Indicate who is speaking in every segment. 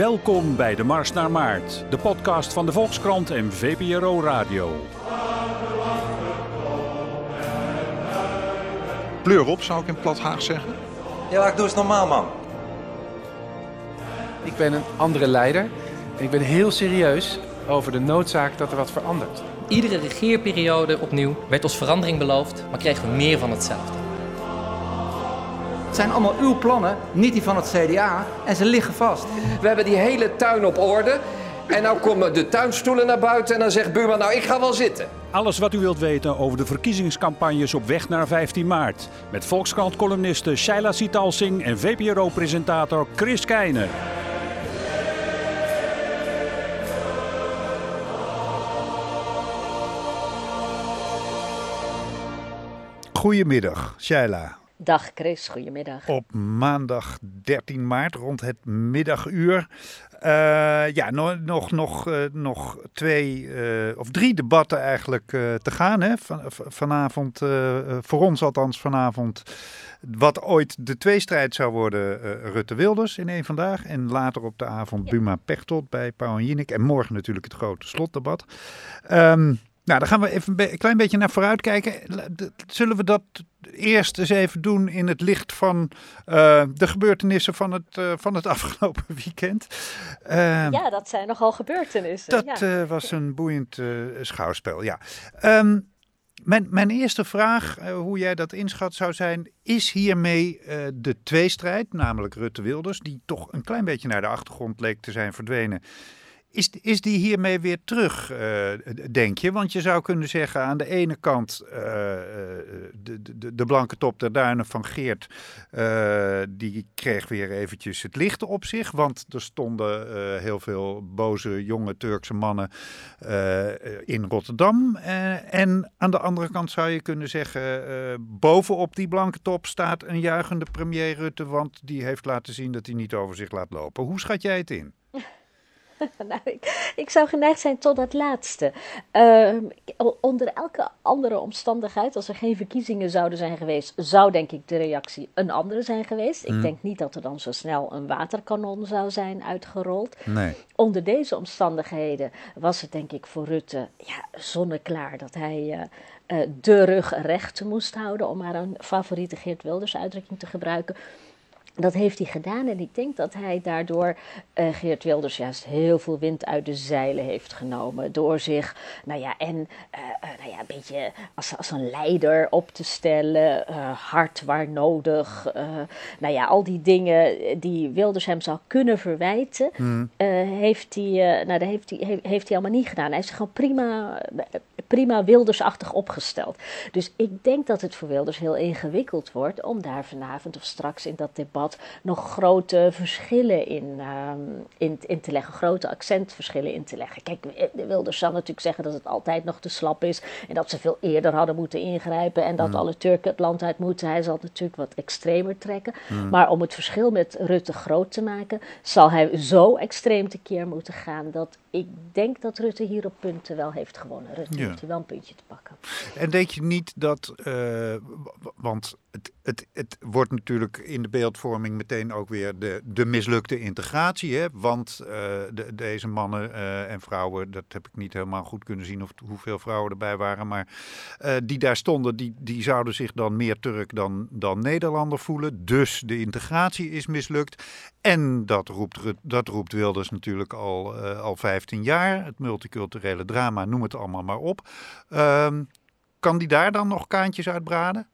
Speaker 1: Welkom bij de Mars naar Maart, de podcast van de Volkskrant en VPRO Radio.
Speaker 2: Pleur op, zou ik in plat Haag zeggen.
Speaker 3: Ja, ik doe eens normaal, man.
Speaker 4: Ik ben een andere leider en ik ben heel serieus over de noodzaak dat er wat verandert.
Speaker 5: Iedere regeerperiode opnieuw werd ons verandering beloofd, maar kregen we meer van hetzelfde.
Speaker 6: Het zijn allemaal uw plannen, niet die van het CDA, en ze liggen vast.
Speaker 7: We hebben die hele tuin op orde. En nou komen de tuinstoelen naar buiten en dan zegt buurman, nou ik ga wel zitten.
Speaker 1: Alles wat u wilt weten over de verkiezingscampagnes op weg naar 15 maart. Met Volkskrant-columniste Shaila Sitalsing en VPRO-presentator Chris Keijner.
Speaker 8: Goedemiddag, Shaila.
Speaker 9: Dag Chris, goedemiddag.
Speaker 8: Op maandag 13 maart rond het middaguur. Uh, ja, nog, nog, nog, uh, nog twee uh, of drie debatten eigenlijk te gaan. Hè? Van, vanavond, voor ons althans vanavond, wat ooit de tweestrijd zou worden, Rutte-Wilders in één vandaag. En later op de avond ja. Buma-Pechtold bij Pauw en Jinek. En morgen natuurlijk het grote slotdebat. Um, nou, dan gaan we even een klein beetje naar vooruit kijken. Zullen we dat eerst eens even doen in het licht van uh, de gebeurtenissen van het, uh, van het afgelopen weekend?
Speaker 9: Uh, ja, dat zijn nogal gebeurtenissen.
Speaker 8: Dat
Speaker 9: ja.
Speaker 8: was een boeiend schouwspel, ja. Um, mijn, mijn eerste vraag, hoe jij dat inschat, zou zijn: is hiermee de tweestrijd, namelijk Rutte-Wilders, die toch een klein beetje naar de achtergrond leek te zijn verdwenen, is, is die hiermee weer terug, uh, denk je? Want je zou kunnen zeggen, aan de ene kant uh, de, de, de, blanke top der duinen van Geert, die kreeg weer eventjes het licht op zich. Want er stonden heel veel boze jonge Turkse mannen in Rotterdam. en aan de andere kant zou je kunnen zeggen, bovenop die blanke top staat een juichende premier Rutte, want die heeft laten zien dat hij niet over zich laat lopen. Hoe schat jij het in?
Speaker 9: nou, ik, ik, zou geneigd zijn tot dat laatste. Uh, onder elke andere omstandigheid, als er geen verkiezingen zouden zijn geweest, zou denk ik de reactie een andere zijn geweest.
Speaker 8: Hmm.
Speaker 9: Ik denk niet dat er dan zo snel een waterkanon zou zijn uitgerold.
Speaker 8: Nee.
Speaker 9: Onder deze omstandigheden was het denk ik voor Rutte ja, zonneklaar dat hij uh, uh, de rug recht moest houden, om maar een favoriete Geert Wilders uitdrukking te gebruiken. Dat heeft hij gedaan en ik denk dat hij daardoor uh, Geert Wilders juist heel veel wind uit de zeilen heeft genomen. Door zich, nou ja, en uh, uh, nou ja, een beetje als, als een leider op te stellen, hard waar nodig. nou ja, al die dingen die Wilders hem zou kunnen verwijten,
Speaker 8: Hmm.
Speaker 9: heeft, hij, nou, dat heeft, hij, heeft hij allemaal niet gedaan. Hij is zich gewoon prima, prima Wildersachtig opgesteld. Dus ik denk dat het voor Wilders heel ingewikkeld wordt om daar vanavond of straks in dat debat nog grote verschillen in, um, in, in, te leggen, grote accentverschillen in te leggen. Kijk, Wilders zal natuurlijk zeggen dat het altijd nog te slap is en dat ze veel eerder hadden moeten ingrijpen en dat
Speaker 8: Mm.
Speaker 9: alle Turken het land uit moeten. Hij zal het natuurlijk wat extremer trekken.
Speaker 8: Mm.
Speaker 9: Maar om het verschil met Rutte groot te maken, zal hij zo extreem tekeer moeten gaan dat ik denk dat Rutte hier op punten wel heeft gewonnen. Rutte
Speaker 8: Ja.
Speaker 9: heeft hier wel een puntje te pakken.
Speaker 8: En denk je niet dat, uh, want het, het, het wordt natuurlijk in de beeldvorming meteen ook weer de, de mislukte integratie. Hè? Want uh, de, deze mannen uh, en vrouwen, dat heb ik niet helemaal goed kunnen zien of hoeveel vrouwen erbij waren, maar die daar stonden, die, die zouden zich dan meer Turk dan, dan Nederlander voelen. Dus de integratie is mislukt. En dat roept, dat roept Wilders natuurlijk al, al 15 jaar. Het multiculturele drama, noem het allemaal maar op. Um, kan die daar dan nog kaantjes uitbraden?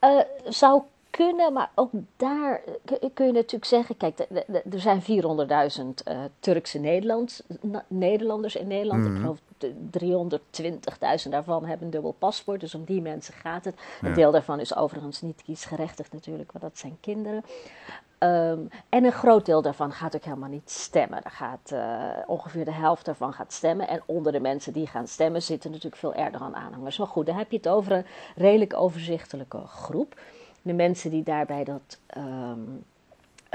Speaker 9: Uh, zou kunnen, maar ook daar kun je natuurlijk zeggen: kijk, er zijn 400.000 uh, Turkse Nederlands, Nederlanders in Nederland.
Speaker 8: Mhm.
Speaker 9: Ik geloof 320.000 daarvan hebben een dubbel paspoort, dus om die mensen gaat het.
Speaker 8: Ja.
Speaker 9: Een deel daarvan is overigens niet kiesgerechtigd, natuurlijk, want dat zijn kinderen. Um, en een groot deel daarvan gaat ook helemaal niet stemmen. Er gaat, uh, ongeveer de helft daarvan gaat stemmen. En onder de mensen die gaan stemmen zitten natuurlijk veel Erdogan-aanhangers. Maar goed, dan heb je het over een redelijk overzichtelijke groep. De mensen die daar bij dat, uh,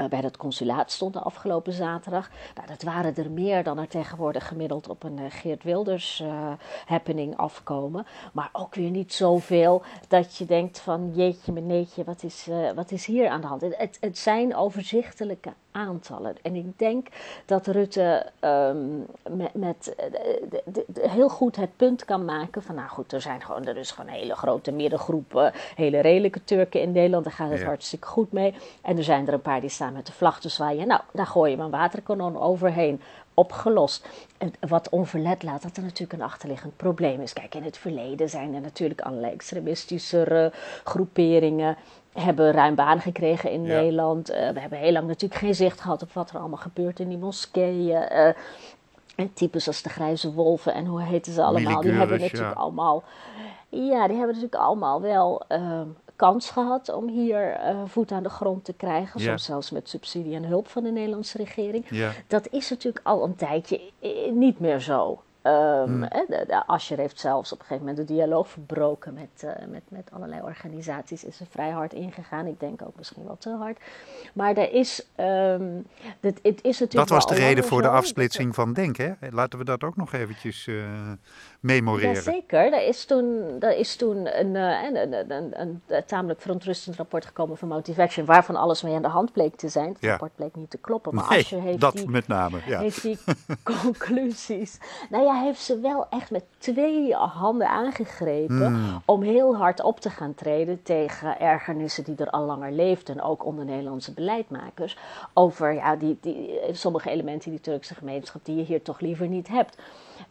Speaker 9: bij dat consulaat stonden afgelopen zaterdag. Nou, dat waren er meer dan er tegenwoordig gemiddeld op een uh, Geert Wilders uh, happening afkomen. Maar ook weer niet zoveel dat je denkt van jeetje meneetje, wat is, wat is hier aan de hand? Het, het zijn overzichtelijke aantallen. En ik denk dat Rutte ehm, met, met de, de, de, heel goed het punt kan maken van, nou goed, er zijn gewoon, er is gewoon een hele grote middengroep, hele redelijke Turken in Nederland, daar gaat het hartstikke goed mee. En er zijn er een paar die staan met de vlag te zwaaien. Nou, daar gooi je een waterkanon overheen opgelost. En wat onverlet laat dat er natuurlijk een achterliggend probleem is. Kijk, in het verleden zijn er natuurlijk allerlei extremistische groeperingen hebben ruim baan gekregen in Nederland. Uh, we hebben heel lang natuurlijk geen zicht gehad op wat er allemaal gebeurt in die moskeeën. Uh, en types als de Grijze Wolven en hoe heten ze allemaal. die hebben natuurlijk allemaal. Ja, die hebben natuurlijk allemaal wel uh, kans gehad om hier voet aan de grond te krijgen. Soms zelfs met subsidie en hulp van de Nederlandse regering.
Speaker 8: Ja.
Speaker 9: Dat is natuurlijk al een tijdje niet meer zo. Um,
Speaker 8: Hmm.
Speaker 9: de, de Asscher heeft zelfs op een gegeven moment de dialoog verbroken met, uh, met, met allerlei organisaties. Is er vrij hard ingegaan. Ik denk ook misschien wel te hard. Maar er is. Um, dit, het is natuurlijk
Speaker 8: dat was de reden voor de afsplitsing van Denk, hè? Laten we dat ook nog eventjes uh, memoreren.
Speaker 9: Jazeker. Er is toen, er is toen een, uh, een, een, een, een, een tamelijk verontrustend rapport gekomen van Motivation. Waarvan alles mee aan de hand bleek te zijn. Het
Speaker 8: ja.
Speaker 9: rapport bleek niet te kloppen. Maar
Speaker 8: nee,
Speaker 9: Asscher heeft
Speaker 8: dat
Speaker 9: die,
Speaker 8: met name. Ja.
Speaker 9: heeft die conclusies. Nou ja, heeft ze wel echt met twee handen aangegrepen
Speaker 8: Hmm.
Speaker 9: om heel hard op te gaan treden tegen ergernissen die er al langer leefden, ook onder Nederlandse beleidmakers, over ja, die, die, sommige elementen in die Turkse gemeenschap die je hier toch liever niet hebt.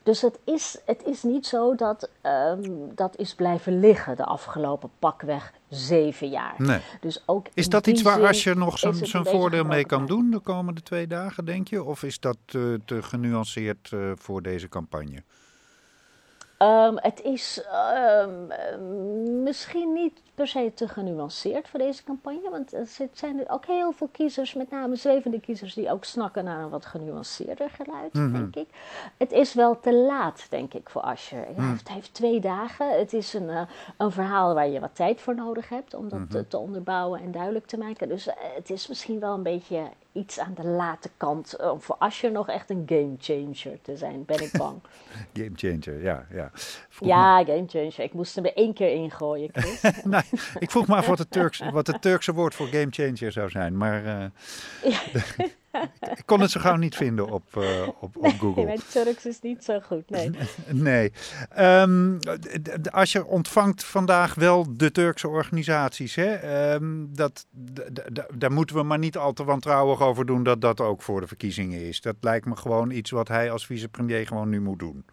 Speaker 9: Dus het is, het is niet zo dat um, dat is blijven liggen de afgelopen pakweg zeven jaar.
Speaker 8: Nee.
Speaker 9: Dus ook
Speaker 8: is dat iets waar Asscher nog zijn voordeel mee kan doen de komende twee dagen, denk je? Of is dat uh, te genuanceerd uh, voor deze campagne?
Speaker 9: Um, het is um, misschien niet per se te genuanceerd voor deze campagne. Want er zijn er ook heel veel kiezers, met name zwevende kiezers, die ook snakken naar een wat genuanceerder geluid,
Speaker 8: Mhm.
Speaker 9: mm -hmm. denk ik. Het is wel te laat, denk ik, voor Asscher. Ja,
Speaker 8: Mm.
Speaker 9: Het heeft twee dagen. Het is een, uh, een verhaal waar je wat tijd voor nodig hebt om dat
Speaker 8: Mhm.
Speaker 9: te, te onderbouwen en duidelijk te maken. Dus uh, het is misschien wel een beetje iets aan de late kant om voor Asscher nog echt een game changer te zijn, ben ik bang.
Speaker 8: game changer, ja. Ja,
Speaker 9: ja me... game changer. Ik moest hem er één keer ingooien, Chris.
Speaker 8: nee, ik vroeg me af wat het, Turks, wat het Turkse woord voor game changer zou zijn, maar uh, ja. ik kon het zo gauw niet vinden op, uh, op, op
Speaker 9: nee,
Speaker 8: Google.
Speaker 9: Mijn Turks is niet zo goed, nee.
Speaker 8: nee. Um, als je ontvangt vandaag wel de Turkse organisaties, hè? Um, dat, daar moeten we maar niet al te wantrouwig over doen dat dat ook voor de verkiezingen is. Dat lijkt me gewoon iets wat hij als vicepremier gewoon nu moet doen.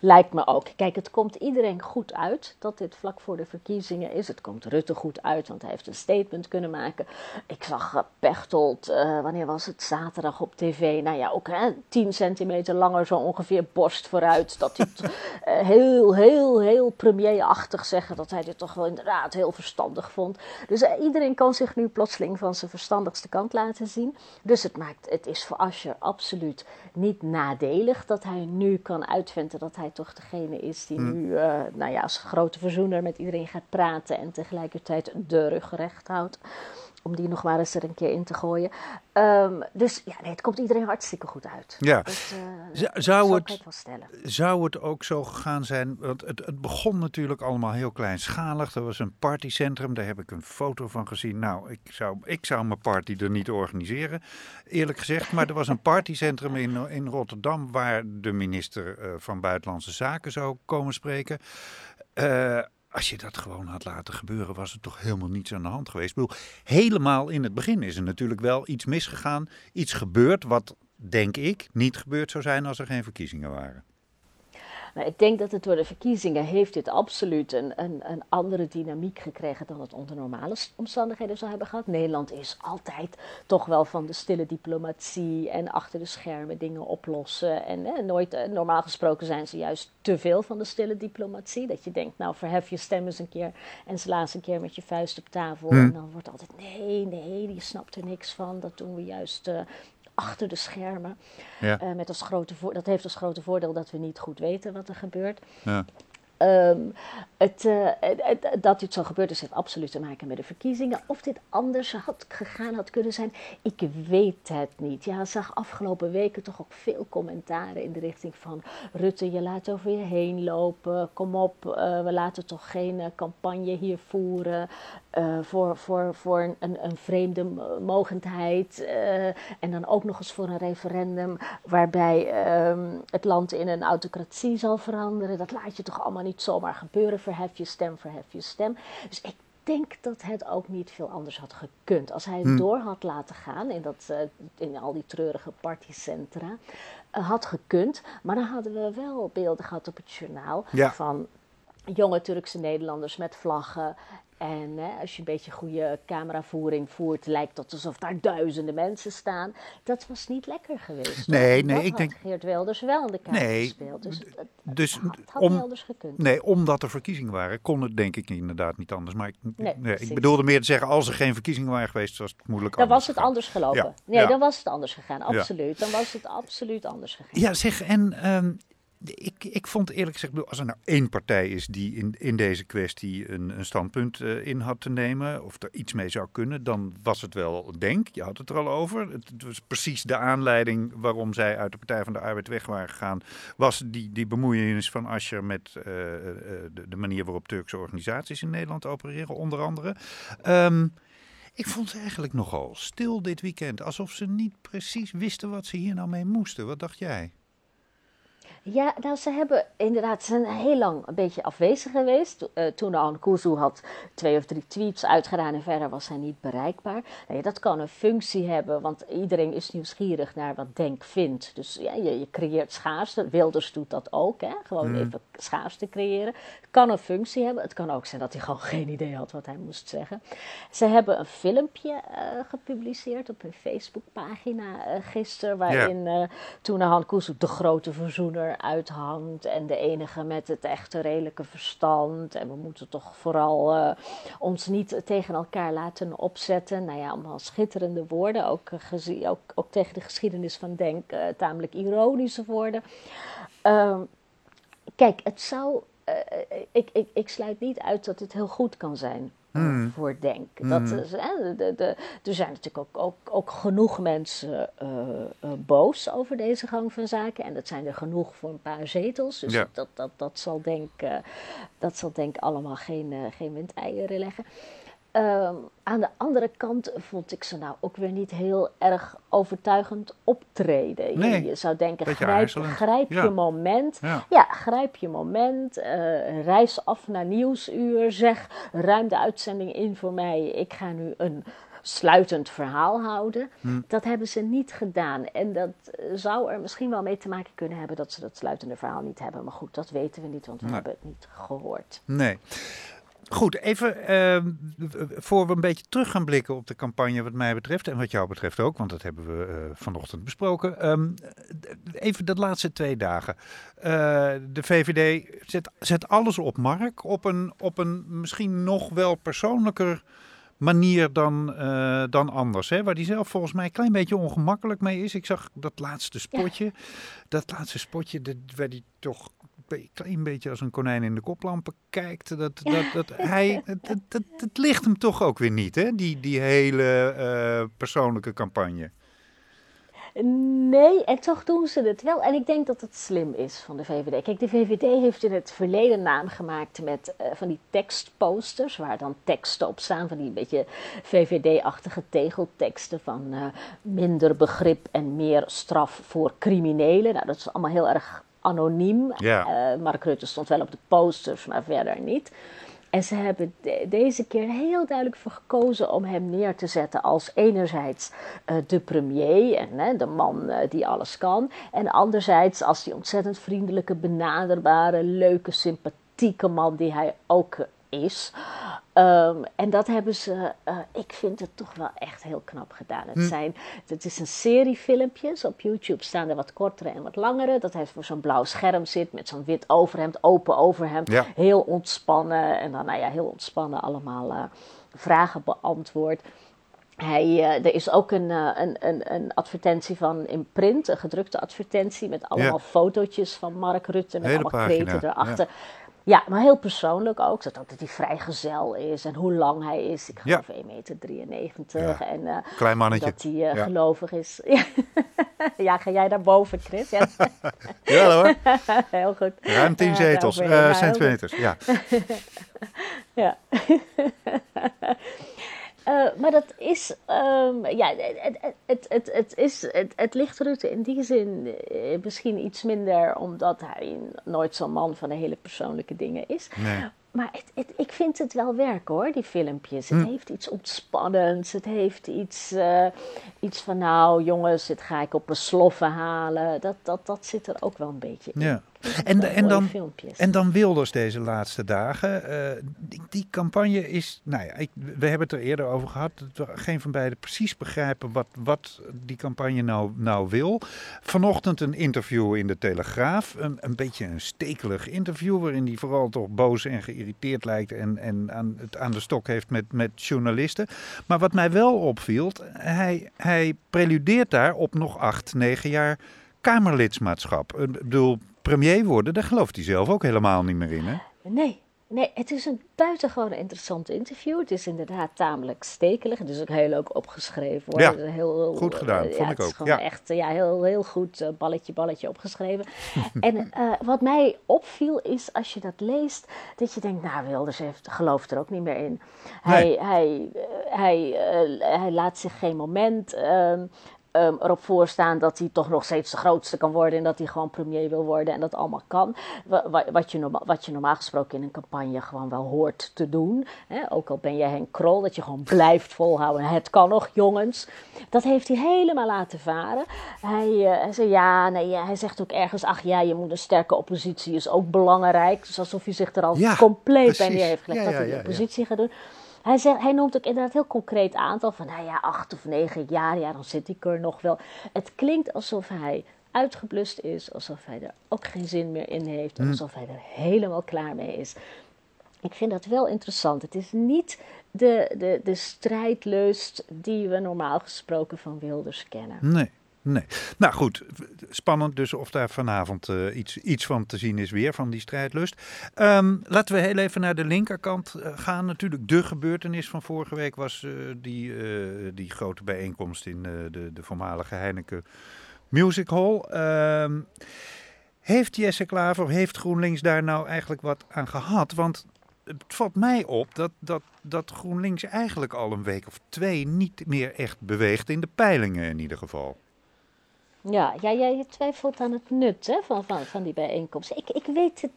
Speaker 9: Lijkt me ook. Kijk, het komt iedereen goed uit dat dit vlak voor de verkiezingen is. Het komt Rutte goed uit, want hij heeft een statement kunnen maken. Ik zag uh, Pechtold, uh, wanneer was het? Zaterdag op tv. Nou ja, ook hè, 10 centimeter langer, zo ongeveer borst vooruit. Dat hij uh, heel, heel, heel premierachtig zeggen dat hij dit toch wel inderdaad heel verstandig vond. Dus iedereen kan zich nu plotseling van zijn verstandigste kant laten zien. Dus het, maakt, het is voor Asscher absoluut niet nadelig dat hij nu kan uitventen dat hij toch degene is die nu, uh, nou ja, als grote verzoener met iedereen gaat praten en tegelijkertijd de rug recht houdt. Om die nog maar eens er een keer in te gooien. Um, dus ja, nee, het komt iedereen hartstikke goed uit.
Speaker 8: Ja.
Speaker 9: Dus,
Speaker 8: uh, zou, het, zou het ook zo gegaan zijn? Want het, het begon natuurlijk allemaal heel kleinschalig. Er was een partycentrum, daar heb ik een foto van gezien. Nou, ik zou, ik zou mijn party er niet organiseren, eerlijk gezegd. Maar er was een partycentrum in, in Rotterdam waar de minister uh, van Buitenlandse Zaken zou komen spreken. Uh, als je dat gewoon had laten gebeuren, was er toch helemaal niets aan de hand geweest. Ik bedoel, helemaal in het begin is er natuurlijk wel iets misgegaan. Iets gebeurd wat, denk ik, niet gebeurd zou zijn als er geen verkiezingen waren.
Speaker 9: Nou, ik denk dat het door de verkiezingen heeft dit absoluut een, een, een andere dynamiek gekregen dan het onder normale omstandigheden zou hebben gehad. Nederland is altijd toch wel van de stille diplomatie en achter de schermen dingen oplossen. En eh, nooit, eh, normaal gesproken zijn ze juist te veel van de stille diplomatie. Dat je denkt, nou verhef je stem eens een keer en sla eens een keer met je vuist op tafel.
Speaker 8: Hmm.
Speaker 9: En dan wordt altijd, nee, nee, die snapt er niks van. Dat doen we juist... Uh, achter de schermen.
Speaker 8: Ja.
Speaker 9: Uh, met als grote dat heeft als grote voordeel dat we niet goed weten wat er gebeurt.
Speaker 8: Ja.
Speaker 9: Ehm, uh, het, dat dit zo gebeurd is, heeft absoluut te maken met de verkiezingen. Of dit anders had gegaan had kunnen zijn, ik weet het niet. Ja, ik zag afgelopen weken toch ook veel commentaren in de richting van... Rutte, je laat over je heen lopen, kom op, uh, we laten toch geen uh, campagne hier voeren... voor, voor, voor een, een vreemde mogendheid. en dan ook nog eens voor een referendum waarbij um, het land in een autocratie zal veranderen. Dat laat je toch allemaal niet zomaar gebeuren. Verhef je stem, verhef je stem. Dus ik denk dat het ook niet veel anders had gekund. Als hij het
Speaker 8: Hmm.
Speaker 9: door had laten gaan in, dat, uh, in al die treurige partycentra, uh, had gekund. Maar dan hadden we wel beelden gehad op het journaal
Speaker 8: Ja.
Speaker 9: van jonge Turkse Nederlanders met vlaggen. En hè, als je een beetje goede cameravoering voert, lijkt het alsof daar duizenden mensen staan. Dat was niet lekker geweest.
Speaker 8: Nee, nee,
Speaker 9: dat
Speaker 8: ik
Speaker 9: had
Speaker 8: denk-
Speaker 9: Geert Wilders wel in de kaart
Speaker 8: Nee,
Speaker 9: gespeeld. Dus het, het- het
Speaker 8: dus
Speaker 9: had, het had
Speaker 8: om-
Speaker 9: niet anders gekund.
Speaker 8: Nee, omdat er verkiezingen waren, kon het denk ik inderdaad niet anders. Maar ik,
Speaker 9: Nee,
Speaker 8: ik bedoelde meer te zeggen, als er geen verkiezingen waren geweest, was het moeilijk
Speaker 9: Dan was het
Speaker 8: gegaan.
Speaker 9: anders gelopen.
Speaker 8: Ja,
Speaker 9: Nee,
Speaker 8: ja.
Speaker 9: dan was het anders gegaan. Absoluut. Dan was het absoluut anders gegaan.
Speaker 8: Ja, zeg, en ehm, ik, ik vond eerlijk gezegd, als er nou één partij is die in, in deze kwestie een, een standpunt eh, in had te nemen, of er iets mee zou kunnen, dan was het wel Denk. Je had het er al over. Het, was precies de aanleiding waarom zij uit de Partij van de Arbeid weg waren gegaan, was die, die bemoeienis van Asscher met eh, eh, de, de manier waarop Turkse organisaties in Nederland opereren, onder andere. Ehm, ik vond ze eigenlijk nogal stil dit weekend, alsof ze niet precies wisten wat ze hier nou mee moesten. Wat dacht jij?
Speaker 9: Ja, nou, ze hebben inderdaad, ze zijn heel lang een beetje afwezig geweest. Eh, toen Aung Kuzu had twee of drie tweets uitgedaan en verder was hij niet bereikbaar. Nou ja, dat kan een functie hebben, want iedereen is nieuwsgierig naar wat Denk vindt. Dus ja, je, je creëert schaarste. Wilders doet dat ook, hè? gewoon even schaarste creëren. Het kan een functie hebben. Het kan ook zijn dat hij gewoon geen idee had wat hij moest zeggen. Ze hebben een filmpje eh, gepubliceerd op hun Facebookpagina eh gisteren, waarin eh toen Kuzu de grote verzoener uithangt en de enige met het echte redelijke verstand. En we moeten toch vooral eh, ons niet tegen elkaar laten opzetten. Nou ja, allemaal schitterende woorden, ook, eh, gezi- ook, ook tegen de geschiedenis van Denk eh, tamelijk ironische woorden. Ehm, kijk, het zou. ik, ik, ik sluit niet uit dat het heel goed kan zijn
Speaker 8: Hmm.
Speaker 9: voor Denk. Dat, is, hè, de, de, er zijn natuurlijk ook, ook, ook genoeg mensen eh, eh, boos over deze gang van zaken. En dat zijn er genoeg voor een paar zetels. Dus
Speaker 8: Ja.
Speaker 9: dat, dat, dat, zal denk, eh, dat zal Denk allemaal geen, eh, geen windeieren leggen. Ehm, aan de andere kant vond ik ze nou ook weer niet heel erg overtuigend optreden. Je-
Speaker 8: Nee,
Speaker 9: je, zou denken, grijp,
Speaker 8: aarzelend.
Speaker 9: grijp
Speaker 8: Ja.
Speaker 9: je moment.
Speaker 8: Ja.
Speaker 9: Ja, grijp je moment. eh, reis af naar Nieuwsuur. Zeg, ruim de uitzending in voor mij. Ik ga nu een sluitend verhaal houden.
Speaker 8: Hm.
Speaker 9: Dat hebben ze niet gedaan. En dat eh, zou er misschien wel mee te maken kunnen hebben dat ze dat sluitende verhaal niet hebben. Maar goed, dat weten we niet, want we
Speaker 8: Nee.
Speaker 9: hebben het niet gehoord.
Speaker 8: Nee. Goed, even ehm, voor we een beetje terug gaan blikken op de campagne wat mij betreft en wat jou betreft ook, want dat hebben we eh, vanochtend besproken. Ehm, even de laatste twee dagen. Eh, de VVD zet, zet alles op Mark op een, op een misschien nog wel persoonlijker manier dan, eh, dan anders. Hè? Waar die zelf volgens mij een klein beetje ongemakkelijk mee is. Ik zag dat laatste spotje. Dat laatste spotje, dat, waar die toch een klein beetje als een konijn in de koplampen kijkt. Dat, dat, dat, hij, het, het ligt hem toch ook weer niet, hè? Die, die hele eh, persoonlijke campagne.
Speaker 9: Nee, en toch doen ze het wel. En ik denk dat het slim is van de VVD. Kijk, de VVD heeft in het verleden naam gemaakt met eh, van die tekstposters, waar dan teksten op staan, van die beetje VVD-achtige tegelteksten van eh, minder begrip en meer straf voor criminelen. Nou, dat is allemaal heel erg anoniem.
Speaker 8: Ja.
Speaker 9: Eh, Mark Rutte stond wel op de posters, maar verder niet. En ze hebben de- deze keer heel duidelijk voor gekozen om hem neer te zetten als enerzijds eh, de premier en hè, de man eh, die alles kan. En anderzijds als die ontzettend vriendelijke, benaderbare, leuke, sympathieke man die hij ook is. Ehm, en dat hebben ze, eh, ik vind het toch wel echt heel knap gedaan. Het, zijn, het is een serie filmpjes. Op YouTube staan er wat kortere en wat langere. Dat hij voor zo'n blauw scherm zit met zo'n wit overhemd, open overhemd.
Speaker 8: Ja.
Speaker 9: Heel ontspannen. En dan, nou ja, heel ontspannen allemaal eh, vragen beantwoord. Hij, eh, er is ook een, een, een, een advertentie van in print, een gedrukte advertentie met allemaal
Speaker 8: Ja.
Speaker 9: fotootjes van Mark Rutte met
Speaker 8: Hele
Speaker 9: allemaal
Speaker 8: pagina,
Speaker 9: kreten erachter. Ja, maar heel persoonlijk ook. Dat hij vrijgezel is en hoe lang hij is. Ik
Speaker 8: Ja.
Speaker 9: geloof 1,93 meter. 93,
Speaker 8: Ja.
Speaker 9: En eh,
Speaker 8: Klein mannetje.
Speaker 9: dat hij eh,
Speaker 8: Ja.
Speaker 9: gelovig is. Ja. ja, ga jij daar boven, Chris? Ja,
Speaker 8: Ja hoor,
Speaker 9: heel goed.
Speaker 8: ruim 10
Speaker 9: Ja,
Speaker 8: zetels, eh
Speaker 9: ja,
Speaker 8: centimeters. Ja.
Speaker 9: Ja. Eh, maar dat is, ehm, ja, het, het, het, het, is, het, het ligt Rutte in die zin eh, misschien iets minder, omdat hij nooit zo'n man van de hele persoonlijke dingen is.
Speaker 8: Nee.
Speaker 9: Maar het, het, ik vind het wel werk hoor, die filmpjes.
Speaker 8: Hm.
Speaker 9: Het heeft iets ontspannends. Het heeft iets, eh, iets van, nou jongens, dit ga ik op mijn sloffen halen. Dat, dat, dat zit er ook wel een beetje in.
Speaker 8: Ja. En, en, dan,
Speaker 9: filmpjes.
Speaker 8: en dan Wilders deze laatste dagen. eh, die, die campagne is, nou ja, ik, we hebben het er eerder over gehad. Dat we geen van beiden precies begrijpen wat, wat die campagne nou, nou wil. Vanochtend een interview in de Telegraaf. Een, een beetje een stekelig interview waarin hij vooral toch boos en geïrriteerd lijkt. En, en aan, het aan de stok heeft met, met journalisten. Maar wat mij wel opviel, hij, hij preludeert daar op nog acht, negen jaar Kamerlidmaatschap. Ik bedoel, premier worden, daar gelooft hij zelf ook helemaal niet meer in. Hè?
Speaker 9: Nee, nee, het is een buitengewoon interessant interview. Het is inderdaad tamelijk stekelig. Het is ook heel leuk opgeschreven. Hoor.
Speaker 8: Ja,
Speaker 9: Het is heel, heel,
Speaker 8: goed gedaan,
Speaker 9: eh,
Speaker 8: vond
Speaker 9: ja,
Speaker 8: ik
Speaker 9: het is
Speaker 8: ook,
Speaker 9: gewoon
Speaker 8: ja.
Speaker 9: echt eh, ja, heel, heel goed eh, balletje, balletje opgeschreven. en eh, wat mij opviel is als je dat leest, dat je denkt, nou Wilders heeft, gelooft er ook niet meer in. Hij,
Speaker 8: Nee.
Speaker 9: hij, eh, hij, eh, hij laat zich geen moment... ehm, erop voorstaan dat hij toch nog steeds de grootste kan worden en dat hij gewoon premier wil worden en dat allemaal kan. Wa- wa- Wat je, norma- wat je normaal gesproken in een campagne gewoon wel hoort te doen. Hè? Ook al ben je Henk Krol, dat je gewoon blijft volhouden. Het kan nog, jongens. Dat heeft hij helemaal laten varen. Hij, eh, hij zei ja, nee, ja, hij zegt ook ergens, ach ja, je moet een sterke oppositie is ook belangrijk. Dus alsof hij zich er al
Speaker 8: Ja,
Speaker 9: compleet bij
Speaker 8: precies.
Speaker 9: neer heeft gelegd
Speaker 8: Ja,
Speaker 9: dat hij de oppositie gaat doen. Hij, zegt, hij noemt ook inderdaad heel concreet aantal van, nou ja, acht of negen jaar, ja, dan zit ik er nog wel. Het klinkt alsof hij uitgeblust is, alsof hij er ook geen zin meer in heeft,
Speaker 8: Hm.
Speaker 9: alsof hij er helemaal klaar mee is. Ik vind dat wel interessant. Het is niet de, de, de strijdlust die we normaal gesproken van Wilders kennen.
Speaker 8: Nee, nee. Nou goed, spannend dus of daar vanavond eh, iets, iets van te zien is weer, van die strijdlust. Ehm, laten we heel even naar de linkerkant eh, gaan. Natuurlijk, de gebeurtenis van vorige week was eh, die, die grote bijeenkomst in de, de voormalige Heineken Music Hall. Ehm, heeft Jesse Klaver, heeft GroenLinks daar nou eigenlijk wat aan gehad? Want het valt mij op dat, dat, dat GroenLinks eigenlijk al een week of twee niet meer echt beweegt in de peilingen in ieder geval.
Speaker 9: Ja, ja, jij twijfelt aan het nut hè, van, van, van die bijeenkomst. Ik, ik weet het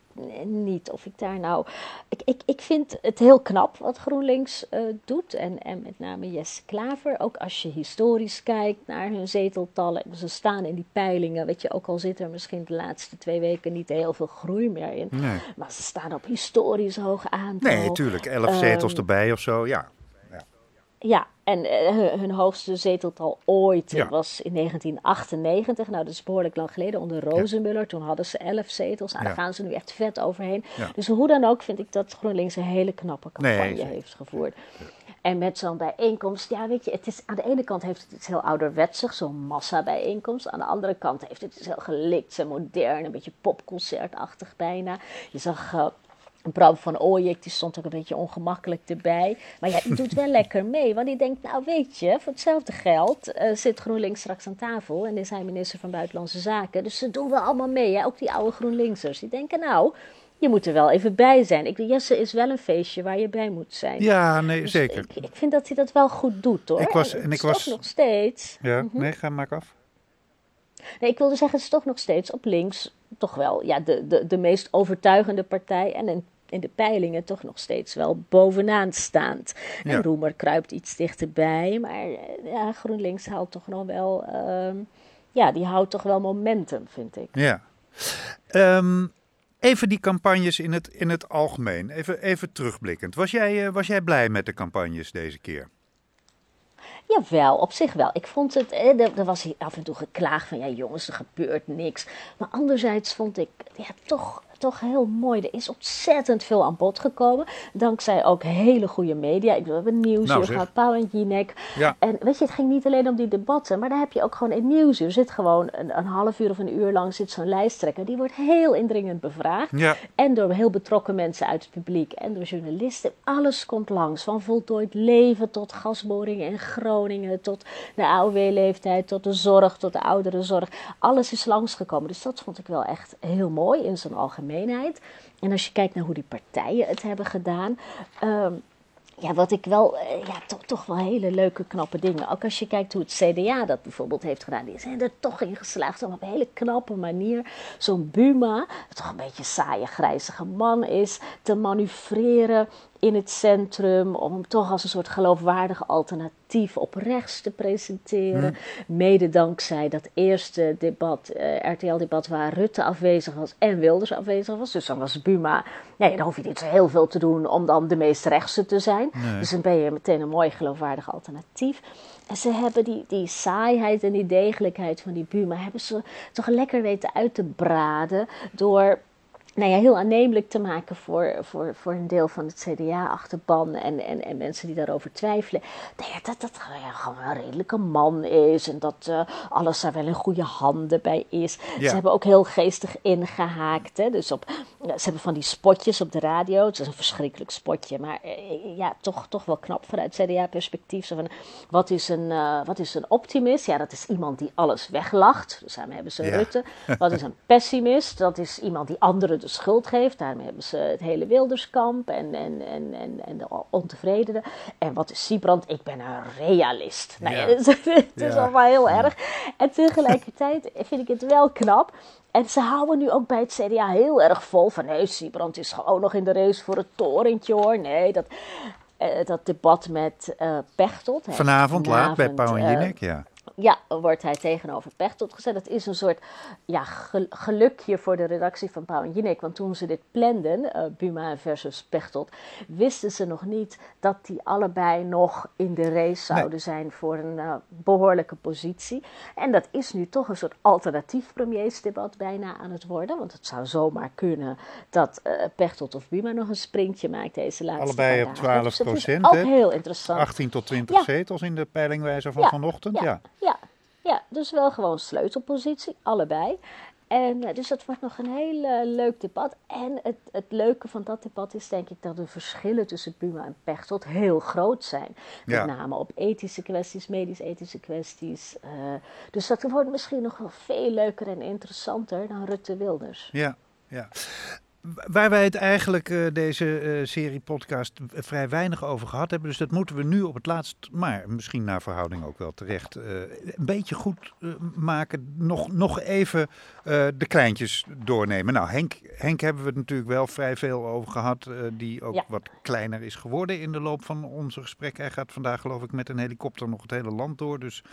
Speaker 9: niet of ik daar nou. Ik, ik, ik vind het heel knap wat GroenLinks eh, doet. En, en met name Jesse Klaver. Ook als je historisch kijkt naar hun zeteltallen. Ze staan in die peilingen. Weet je, ook al zit er misschien de laatste twee weken niet heel veel groei meer in.
Speaker 8: Nee.
Speaker 9: Maar ze staan op historisch hoog aantal.
Speaker 8: Nee, natuurlijk. Elf zetels
Speaker 9: Ehm,
Speaker 8: erbij of zo, ja.
Speaker 9: Ja, en eh, hun, hoogste zeteltal ooit
Speaker 8: Ja.
Speaker 9: was in 1998. Nou, dat is behoorlijk lang geleden onder Rozenmuller. Toen hadden ze elf zetels. Nou,
Speaker 8: Ja.
Speaker 9: daar gaan ze nu echt vet overheen. Dus hoe dan ook vind ik dat GroenLinks een hele knappe campagne heeft gevoerd. En met zo'n bijeenkomst, ja weet je, het is, aan de ene kant heeft het iets heel ouderwetsig, zo'n massabijeenkomst. Aan de andere kant heeft het iets heel gelikt en modern, een beetje popconcertachtig bijna. Je zag... eh, Bram van Ooyek, die stond ook een beetje ongemakkelijk erbij. Maar ja, die doet wel lekker mee. Want die denkt, nou weet je, voor hetzelfde geld eh, zit GroenLinks straks aan tafel. En is hij minister van Buitenlandse Zaken. Dus ze doen wel allemaal mee, hè? ook die oude GroenLinksers. Die denken, nou, je moet er wel even bij zijn. Ik, Jesse is wel een feestje waar je bij moet zijn.
Speaker 8: Ja, nee,
Speaker 9: Dus
Speaker 8: zeker.
Speaker 9: Ik, ik vind dat hij dat wel goed doet, hoor.
Speaker 8: Ik was- en ik was-
Speaker 9: nog steeds...
Speaker 8: Ja,
Speaker 9: Mhm.
Speaker 8: nee, ga maar af.
Speaker 9: Nee, ik wilde zeggen, het is toch nog steeds op links toch wel ja, de, de, de meest overtuigende partij. En in, in de peilingen toch nog steeds wel bovenaan staand.
Speaker 8: Ja.
Speaker 9: En Roemer kruipt iets dichterbij. Maar eh, ja, GroenLinks houdt toch nog wel... ehm, ja, die houdt toch wel momentum, vind ik.
Speaker 8: Ja. Ehm, even die campagnes in het, in het algemeen. Even, even terugblikkend. Was jij, eh, was jij blij met de campagnes deze keer?
Speaker 9: Jawel, op zich wel. Ik vond het, eh, er, er was af en toe geklaagd van, ja jongens, er gebeurt niks. Maar anderzijds vond ik, ja toch, toch heel mooi. Er is ontzettend veel aan bod gekomen. Dankzij ook hele goede media. Ik bedoel, we hebben Nieuwsuur
Speaker 8: Nou,
Speaker 9: gehad, Pauw en Jinek.
Speaker 8: Ja.
Speaker 9: En weet je, het ging niet alleen om die debatten, maar daar heb je ook gewoon in Nieuwsuur. Zit gewoon een, een half uur of een uur lang zit zo'n lijsttrekker. Die wordt heel indringend bevraagd.
Speaker 8: Ja.
Speaker 9: En door heel betrokken mensen uit het publiek en door journalisten. Alles komt langs. Van voltooid leven tot gasboringen in Groningen. Tot de AOW-leeftijd, tot de zorg, tot de ouderenzorg. Alles is langsgekomen. Dus dat vond ik wel echt heel mooi in zijn En als je kijkt naar hoe die partijen het hebben gedaan. ehm, ja, wat ik wel, eh, ja, toch, toch wel hele leuke, knappe dingen. Ook als je kijkt hoe het CDA dat bijvoorbeeld heeft gedaan. Die zijn er toch in geslaagd om op een hele knappe manier zo'n Buma, toch een beetje saaie, grijzige man is, te manoeuvreren in het centrum. Om hem toch als een soort geloofwaardig alternatief op rechts te presenteren. Mede dankzij dat eerste debat, eh, RTL-debat, waar Rutte afwezig was en Wilders afwezig was. Dus dan was Buma, nee, dan hoef je niet zo heel veel te doen om dan de meest rechtse te zijn. Dus dan ben je meteen een mooi geloofwaardig alternatief. En ze hebben die, die saaiheid en die degelijkheid van die Buma, hebben ze toch lekker weten uit te braden door nou ja, heel aannemelijk te maken voor, voor, voor een deel van het CDA-achterban en, en, en mensen die daarover twijfelen. Nou ja, dat dat ja, gewoon een redelijke man is en dat eh, alles daar wel in goede handen bij is.
Speaker 8: Ja.
Speaker 9: Ze hebben ook heel geestig ingehaakt. Hè? Dus op, ze hebben van die spotjes op de radio. Het is een verschrikkelijk spotje, maar eh, ja, toch, toch wel knap vanuit CDA-perspectief. Van, wat, is een, eh, wat is een optimist? Ja, dat is iemand die alles weglacht. Dus daarmee hebben ze
Speaker 8: Ja.
Speaker 9: Rutte. Wat is een pessimist? Dat is iemand die anderen de schuld geeft. Daarmee hebben ze het hele Wilderskamp en, en, en, en, en de ontevredenen. En wat is Siebrand? Ik ben een realist. Nou Ja. het is, het is
Speaker 8: Ja.
Speaker 9: allemaal heel erg. En tegelijkertijd vind ik het wel knap. En ze houden nu ook bij het CDA heel erg vol van... nee, Siebrand is gewoon nog in de race voor het torentje, hoor. Nee, dat, eh, dat debat met eh Pechtold... hè,
Speaker 8: Vanavond laat bij
Speaker 9: vanavond,
Speaker 8: Pauw en
Speaker 9: eh,
Speaker 8: Jinek, ja.
Speaker 9: Ja, wordt hij tegenover Pechtold gezet. Dat is een soort ja, gel- gelukje voor de redactie van Pauw en Jinek. Want toen ze dit planden, eh, Buma versus Pechtold, wisten ze nog niet dat die allebei nog in de race zouden zijn voor een eh, behoorlijke positie. En dat is nu toch een soort alternatief premiersdebat bijna aan het worden. Want het zou zomaar kunnen dat eh Pechtold of Buma nog een sprintje maakt deze laatste
Speaker 8: Allebei op
Speaker 9: dagen. Dus dat is
Speaker 8: 12%,
Speaker 9: ook heel interessant.
Speaker 8: 18 tot 20
Speaker 9: Ja.
Speaker 8: zetels in de peilingwijzer van
Speaker 9: Ja,
Speaker 8: vanochtend, ja.
Speaker 9: ja, ja, ja, dus wel gewoon sleutelpositie, allebei. En eh, dus dat wordt nog een heel eh, leuk debat. En het, het leuke van dat debat is denk ik dat de verschillen tussen Buma en Pechtold heel groot zijn.
Speaker 8: Ja.
Speaker 9: Met name op ethische kwesties, medisch-ethische kwesties. eh, dus dat wordt misschien nog wel veel leuker en interessanter dan Rutte Wilders.
Speaker 8: Ja, ja. Waar wij het eigenlijk eh, deze eh, serie podcast vrij weinig over gehad hebben. Dus dat moeten we nu op het laatst, maar misschien naar verhouding ook wel terecht, eh, een beetje goed maken. Nog, nog even de kleintjes doornemen. Nou, Henk, Henk hebben we het natuurlijk wel vrij veel over gehad. eh, die ook
Speaker 9: Ja.
Speaker 8: wat kleiner is geworden in de loop van onze gesprekken. Hij gaat vandaag geloof ik met een helikopter nog het hele land door. Dus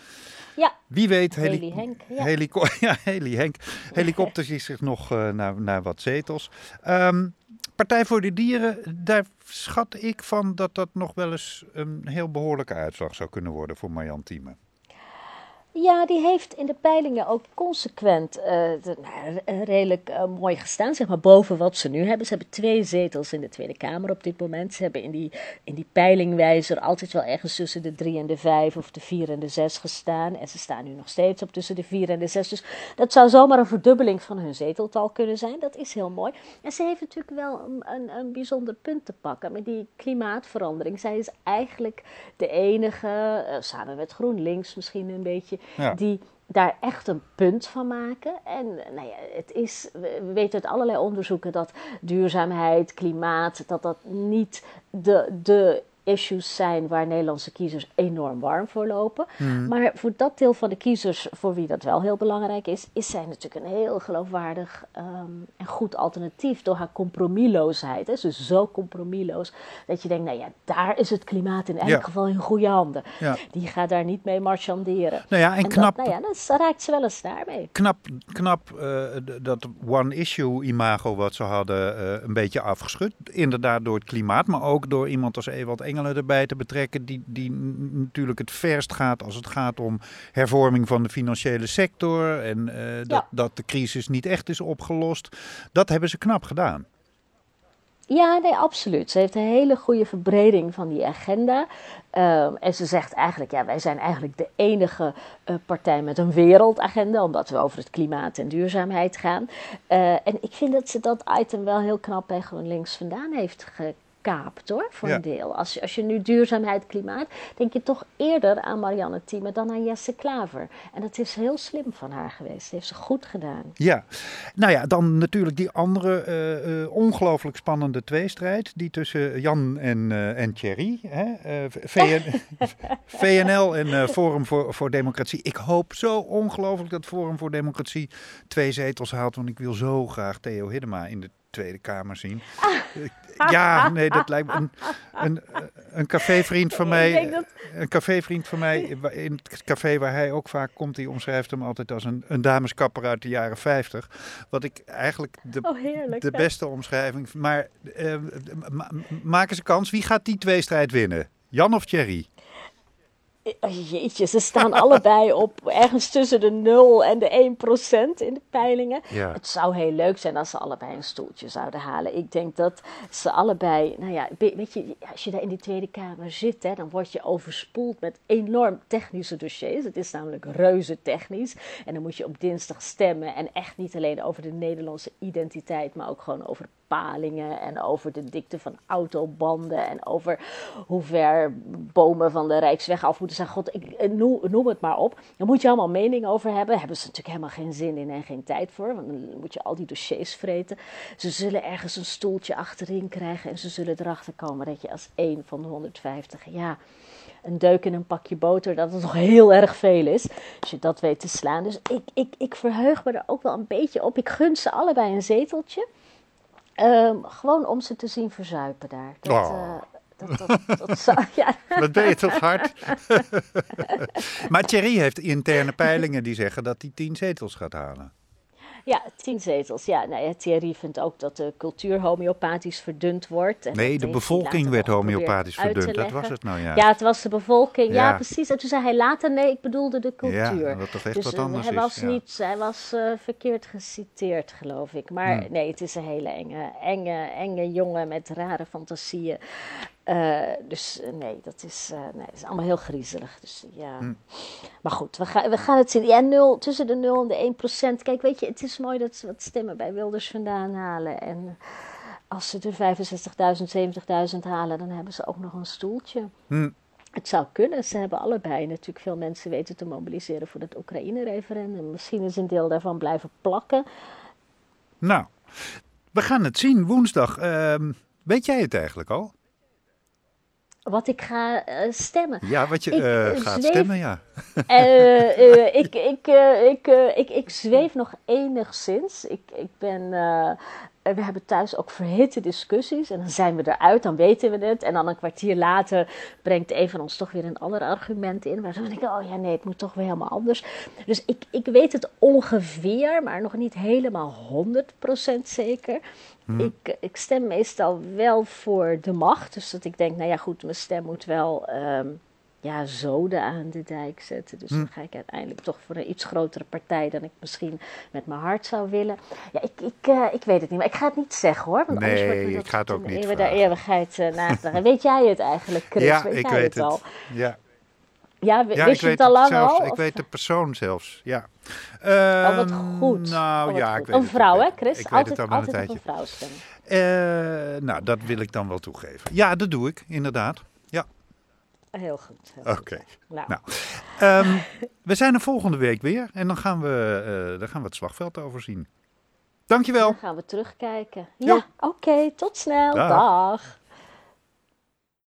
Speaker 9: Ja,
Speaker 8: wie weet,
Speaker 9: Heli
Speaker 8: heli-
Speaker 9: Henk, ja.
Speaker 8: helico- ja, Heli Henk. Helikopters is zich nog naar, naar wat zetels. Ehm, Partij voor de Dieren, daar schat ik van dat dat nog wel eens een heel behoorlijke uitslag zou kunnen worden voor Marjan.
Speaker 9: Ja, die heeft in de peilingen ook consequent eh, nou, re- redelijk eh, mooi gestaan, zeg maar boven wat ze nu hebben. Ze hebben twee zetels in de Tweede Kamer op dit moment. Ze hebben in die, in die peilingwijzer altijd wel ergens tussen de drie en de vijf of de vier en de zes gestaan. En ze staan nu nog steeds op tussen de vier en de zes. Dus dat zou zomaar een verdubbeling van hun zeteltal kunnen zijn. Dat is heel mooi. En ze heeft natuurlijk wel een, een, een bijzonder punt te pakken met die klimaatverandering. Zij is eigenlijk de enige, eh, samen met GroenLinks misschien een beetje,
Speaker 8: Ja.
Speaker 9: die daar echt een punt van maken. En nou ja, het is, we weten uit allerlei onderzoeken dat duurzaamheid, klimaat, dat dat niet de, de issues zijn waar Nederlandse kiezers enorm warm voor lopen. Maar voor dat deel van de kiezers, voor wie dat wel heel belangrijk is, is zij natuurlijk een heel geloofwaardig ehm, en goed alternatief door haar compromisloosheid. Hè. Ze is zo compromisloos dat je denkt, nou ja, daar is het klimaat in elk
Speaker 8: Ja.
Speaker 9: geval in goede handen.
Speaker 8: Ja.
Speaker 9: Die gaat daar niet mee marchanderen.
Speaker 8: Nou ja, en
Speaker 9: En
Speaker 8: knap,
Speaker 9: Dat, nou ja, dan raakt ze wel eens daarmee.
Speaker 8: knap, knap eh, dat one-issue imago wat ze hadden eh, een beetje afgeschud. Inderdaad door het klimaat, maar ook door iemand als Ewald Engel Engelen erbij te betrekken, die, die natuurlijk het verst gaat als het gaat om hervorming van de financiële sector en eh, dat,
Speaker 9: Ja.
Speaker 8: dat de crisis niet echt is opgelost. Dat hebben ze knap gedaan.
Speaker 9: Ja, nee, absoluut. Ze heeft een hele goede verbreding van die agenda. Ehm, en ze zegt eigenlijk, ja, wij zijn eigenlijk de enige eh, partij met een wereldagenda, omdat we over het klimaat en duurzaamheid gaan. Eh, en ik vind dat ze dat item wel heel knap bij GroenLinks vandaan heeft gekaapt, hoor, voor
Speaker 8: Ja.
Speaker 9: een deel. Als, je- als je nu duurzaamheid, klimaat, denk je toch eerder aan Marianne Thieme dan aan Jesse Klaver. En dat is heel slim van haar geweest. Dat heeft ze goed gedaan.
Speaker 8: Ja, nou ja, dan natuurlijk die andere eh, eh, ongelooflijk spannende tweestrijd. Die tussen Jan en, eh, en Thierry. Hè? VN, VNL en Forum voor, voor Democratie. Ik hoop zo ongelooflijk dat Forum voor Democratie twee zetels haalt. Want ik wil zo graag Theo Hiddema in de Tweede Kamer zien. Ja, nee, dat lijkt me een, een, een cafévriend van mij.
Speaker 9: dat-
Speaker 8: Een cafévriend van mij in het café waar hij ook vaak komt, die omschrijft hem altijd als een, een dameskapper uit de jaren 50. Wat ik eigenlijk de,
Speaker 9: Oh, heerlijk.
Speaker 8: de beste omschrijving. Maar eh, ma- ze kans? Wie gaat die tweestrijd winnen? Jan of Thierry?
Speaker 9: Oh, jeetje, ze staan allebei op ergens tussen de 0 en de 1 procent in de peilingen.
Speaker 8: Ja.
Speaker 9: Het zou heel leuk zijn als ze allebei een stoeltje zouden halen. Ik denk dat ze allebei, nou ja, weet je, als je daar in die Tweede Kamer zit, hè, dan word je overspoeld met enorm technische dossiers. Het is namelijk reuze technisch. En dan moet je op dinsdag stemmen. En echt niet alleen over de Nederlandse identiteit, maar ook gewoon over bepalingen en over de dikte van autobanden en over hoe ver bomen van de Rijksweg af moeten zijn. God, ik eh, noem, het maar op. Daar moet je allemaal mening over hebben. Daar hebben ze natuurlijk helemaal geen zin in en geen tijd voor, want dan moet je al die dossiers vreten. Ze zullen ergens een stoeltje achterin krijgen en ze zullen erachter komen dat je als één van de 150, ja, een deuk in een pakje boter, dat het nog heel erg veel is. Als je dat weet te slaan. Dus ik, ik, ik verheug me er ook wel een beetje op. Ik gun ze allebei een zeteltje. Ehm, gewoon om ze te zien verzuipen daar. Dat,
Speaker 8: Oh.
Speaker 9: eh, dat, dat, dat zou, ja.
Speaker 8: Wat ben je toch hard? maar Thierry heeft interne peilingen die zeggen dat hij tien zetels gaat halen.
Speaker 9: Ja, tien zetels. Ja, nou ja, Thierry vindt ook dat de cultuur homeopathisch verdund wordt. En
Speaker 8: Nee,
Speaker 9: dat
Speaker 8: de bevolking werd homeopathisch verdund. Dat was het nou ja.
Speaker 9: Ja, het was de bevolking. Ja,
Speaker 8: Ja.
Speaker 9: precies. En toen zei hij later, nee, ik bedoelde de cultuur.
Speaker 8: Ja, wat toch echt
Speaker 9: dus
Speaker 8: wat
Speaker 9: eh,
Speaker 8: anders
Speaker 9: hij
Speaker 8: is,
Speaker 9: was,
Speaker 8: ja.
Speaker 9: niet, hij was eh, verkeerd geciteerd, geloof ik. Maar
Speaker 8: Hmm.
Speaker 9: nee, het is een hele enge, enge, enge jongen met rare fantasieën. Eh, dus eh, nee, dat is, eh, nee, dat is allemaal heel griezelig. Dus, ja.
Speaker 8: Hmm.
Speaker 9: Maar goed, we, gaan we gaan het zien. Ja, nul, tussen de 0 en de 1 procent. Kijk, weet je, het is mooi dat ze wat stemmen bij Wilders vandaan halen. En als ze er 65.000, 70.000 halen, dan hebben ze ook nog een stoeltje.
Speaker 8: Hm.
Speaker 9: Het zou kunnen. Ze hebben allebei natuurlijk veel mensen weten te mobiliseren voor het Oekraïne-referendum. Misschien is een deel daarvan blijven plakken.
Speaker 8: Nou, we gaan het zien woensdag. Ehm, weet jij het eigenlijk al?
Speaker 9: Wat ik ga eh, stemmen.
Speaker 8: Ja, wat je
Speaker 9: Ik,
Speaker 8: eh,
Speaker 9: eh,
Speaker 8: gaat
Speaker 9: zweef-
Speaker 8: stemmen, ja.
Speaker 9: Ik, ik, ik, ik, ik zweef nog enigszins. Ik, ik ben, we hebben thuis ook verhitte discussies. En dan zijn we eruit, dan weten we het. En dan een kwartier later brengt een van ons toch weer een ander argument in. Waardoor ik denk, oh ja, nee, het moet toch weer helemaal anders. Dus ik, ik weet het ongeveer, maar nog niet helemaal 100% zeker. Ik, ik stem meestal wel voor de macht. Dus dat ik denk, nou ja, goed, mijn stem moet wel ehm, ja, zoden aan de dijk zetten. Dus dan ga ik uiteindelijk toch voor een iets grotere partij dan ik misschien met mijn hart zou willen. Ja, ik, ik, eh, ik weet het niet, maar ik ga het niet zeggen hoor. Want anders
Speaker 8: Nee,
Speaker 9: wordt me dat
Speaker 8: ik ga het ook niet vragen.
Speaker 9: eeuwigheid uh, nagedragen. weet jij het eigenlijk, Chris?
Speaker 8: ja,
Speaker 9: weet
Speaker 8: ik
Speaker 9: jij
Speaker 8: weet
Speaker 9: het al?
Speaker 8: Ja,
Speaker 9: Ja, wist
Speaker 8: ik
Speaker 9: je
Speaker 8: weet
Speaker 9: het al lang
Speaker 8: zelfs.
Speaker 9: al?
Speaker 8: Ik
Speaker 9: of-
Speaker 8: weet de persoon zelfs, ja.
Speaker 9: Oh, wat
Speaker 8: Ehm,
Speaker 9: goed.
Speaker 8: Nou
Speaker 9: Oh,
Speaker 8: ja,
Speaker 9: goed.
Speaker 8: ik weet
Speaker 9: Een vrouw,
Speaker 8: ik
Speaker 9: hè. Chris?
Speaker 8: Ik weet
Speaker 9: altijd
Speaker 8: het een
Speaker 9: altijd een vrouw stemmen.
Speaker 8: Eh, nou, dat wil ik dan wel toegeven. Ja, dat doe ik, inderdaad.
Speaker 9: Heel goed.
Speaker 8: oké.
Speaker 9: Nou,
Speaker 8: Nou, Ehm, we zijn er volgende week weer en dan gaan we, eh, dan gaan we het slagveld overzien. Dankjewel.
Speaker 9: dan gaan we terugkijken.
Speaker 8: Jo.
Speaker 9: Ja, oké. tot snel.
Speaker 8: Dag.
Speaker 9: Dag.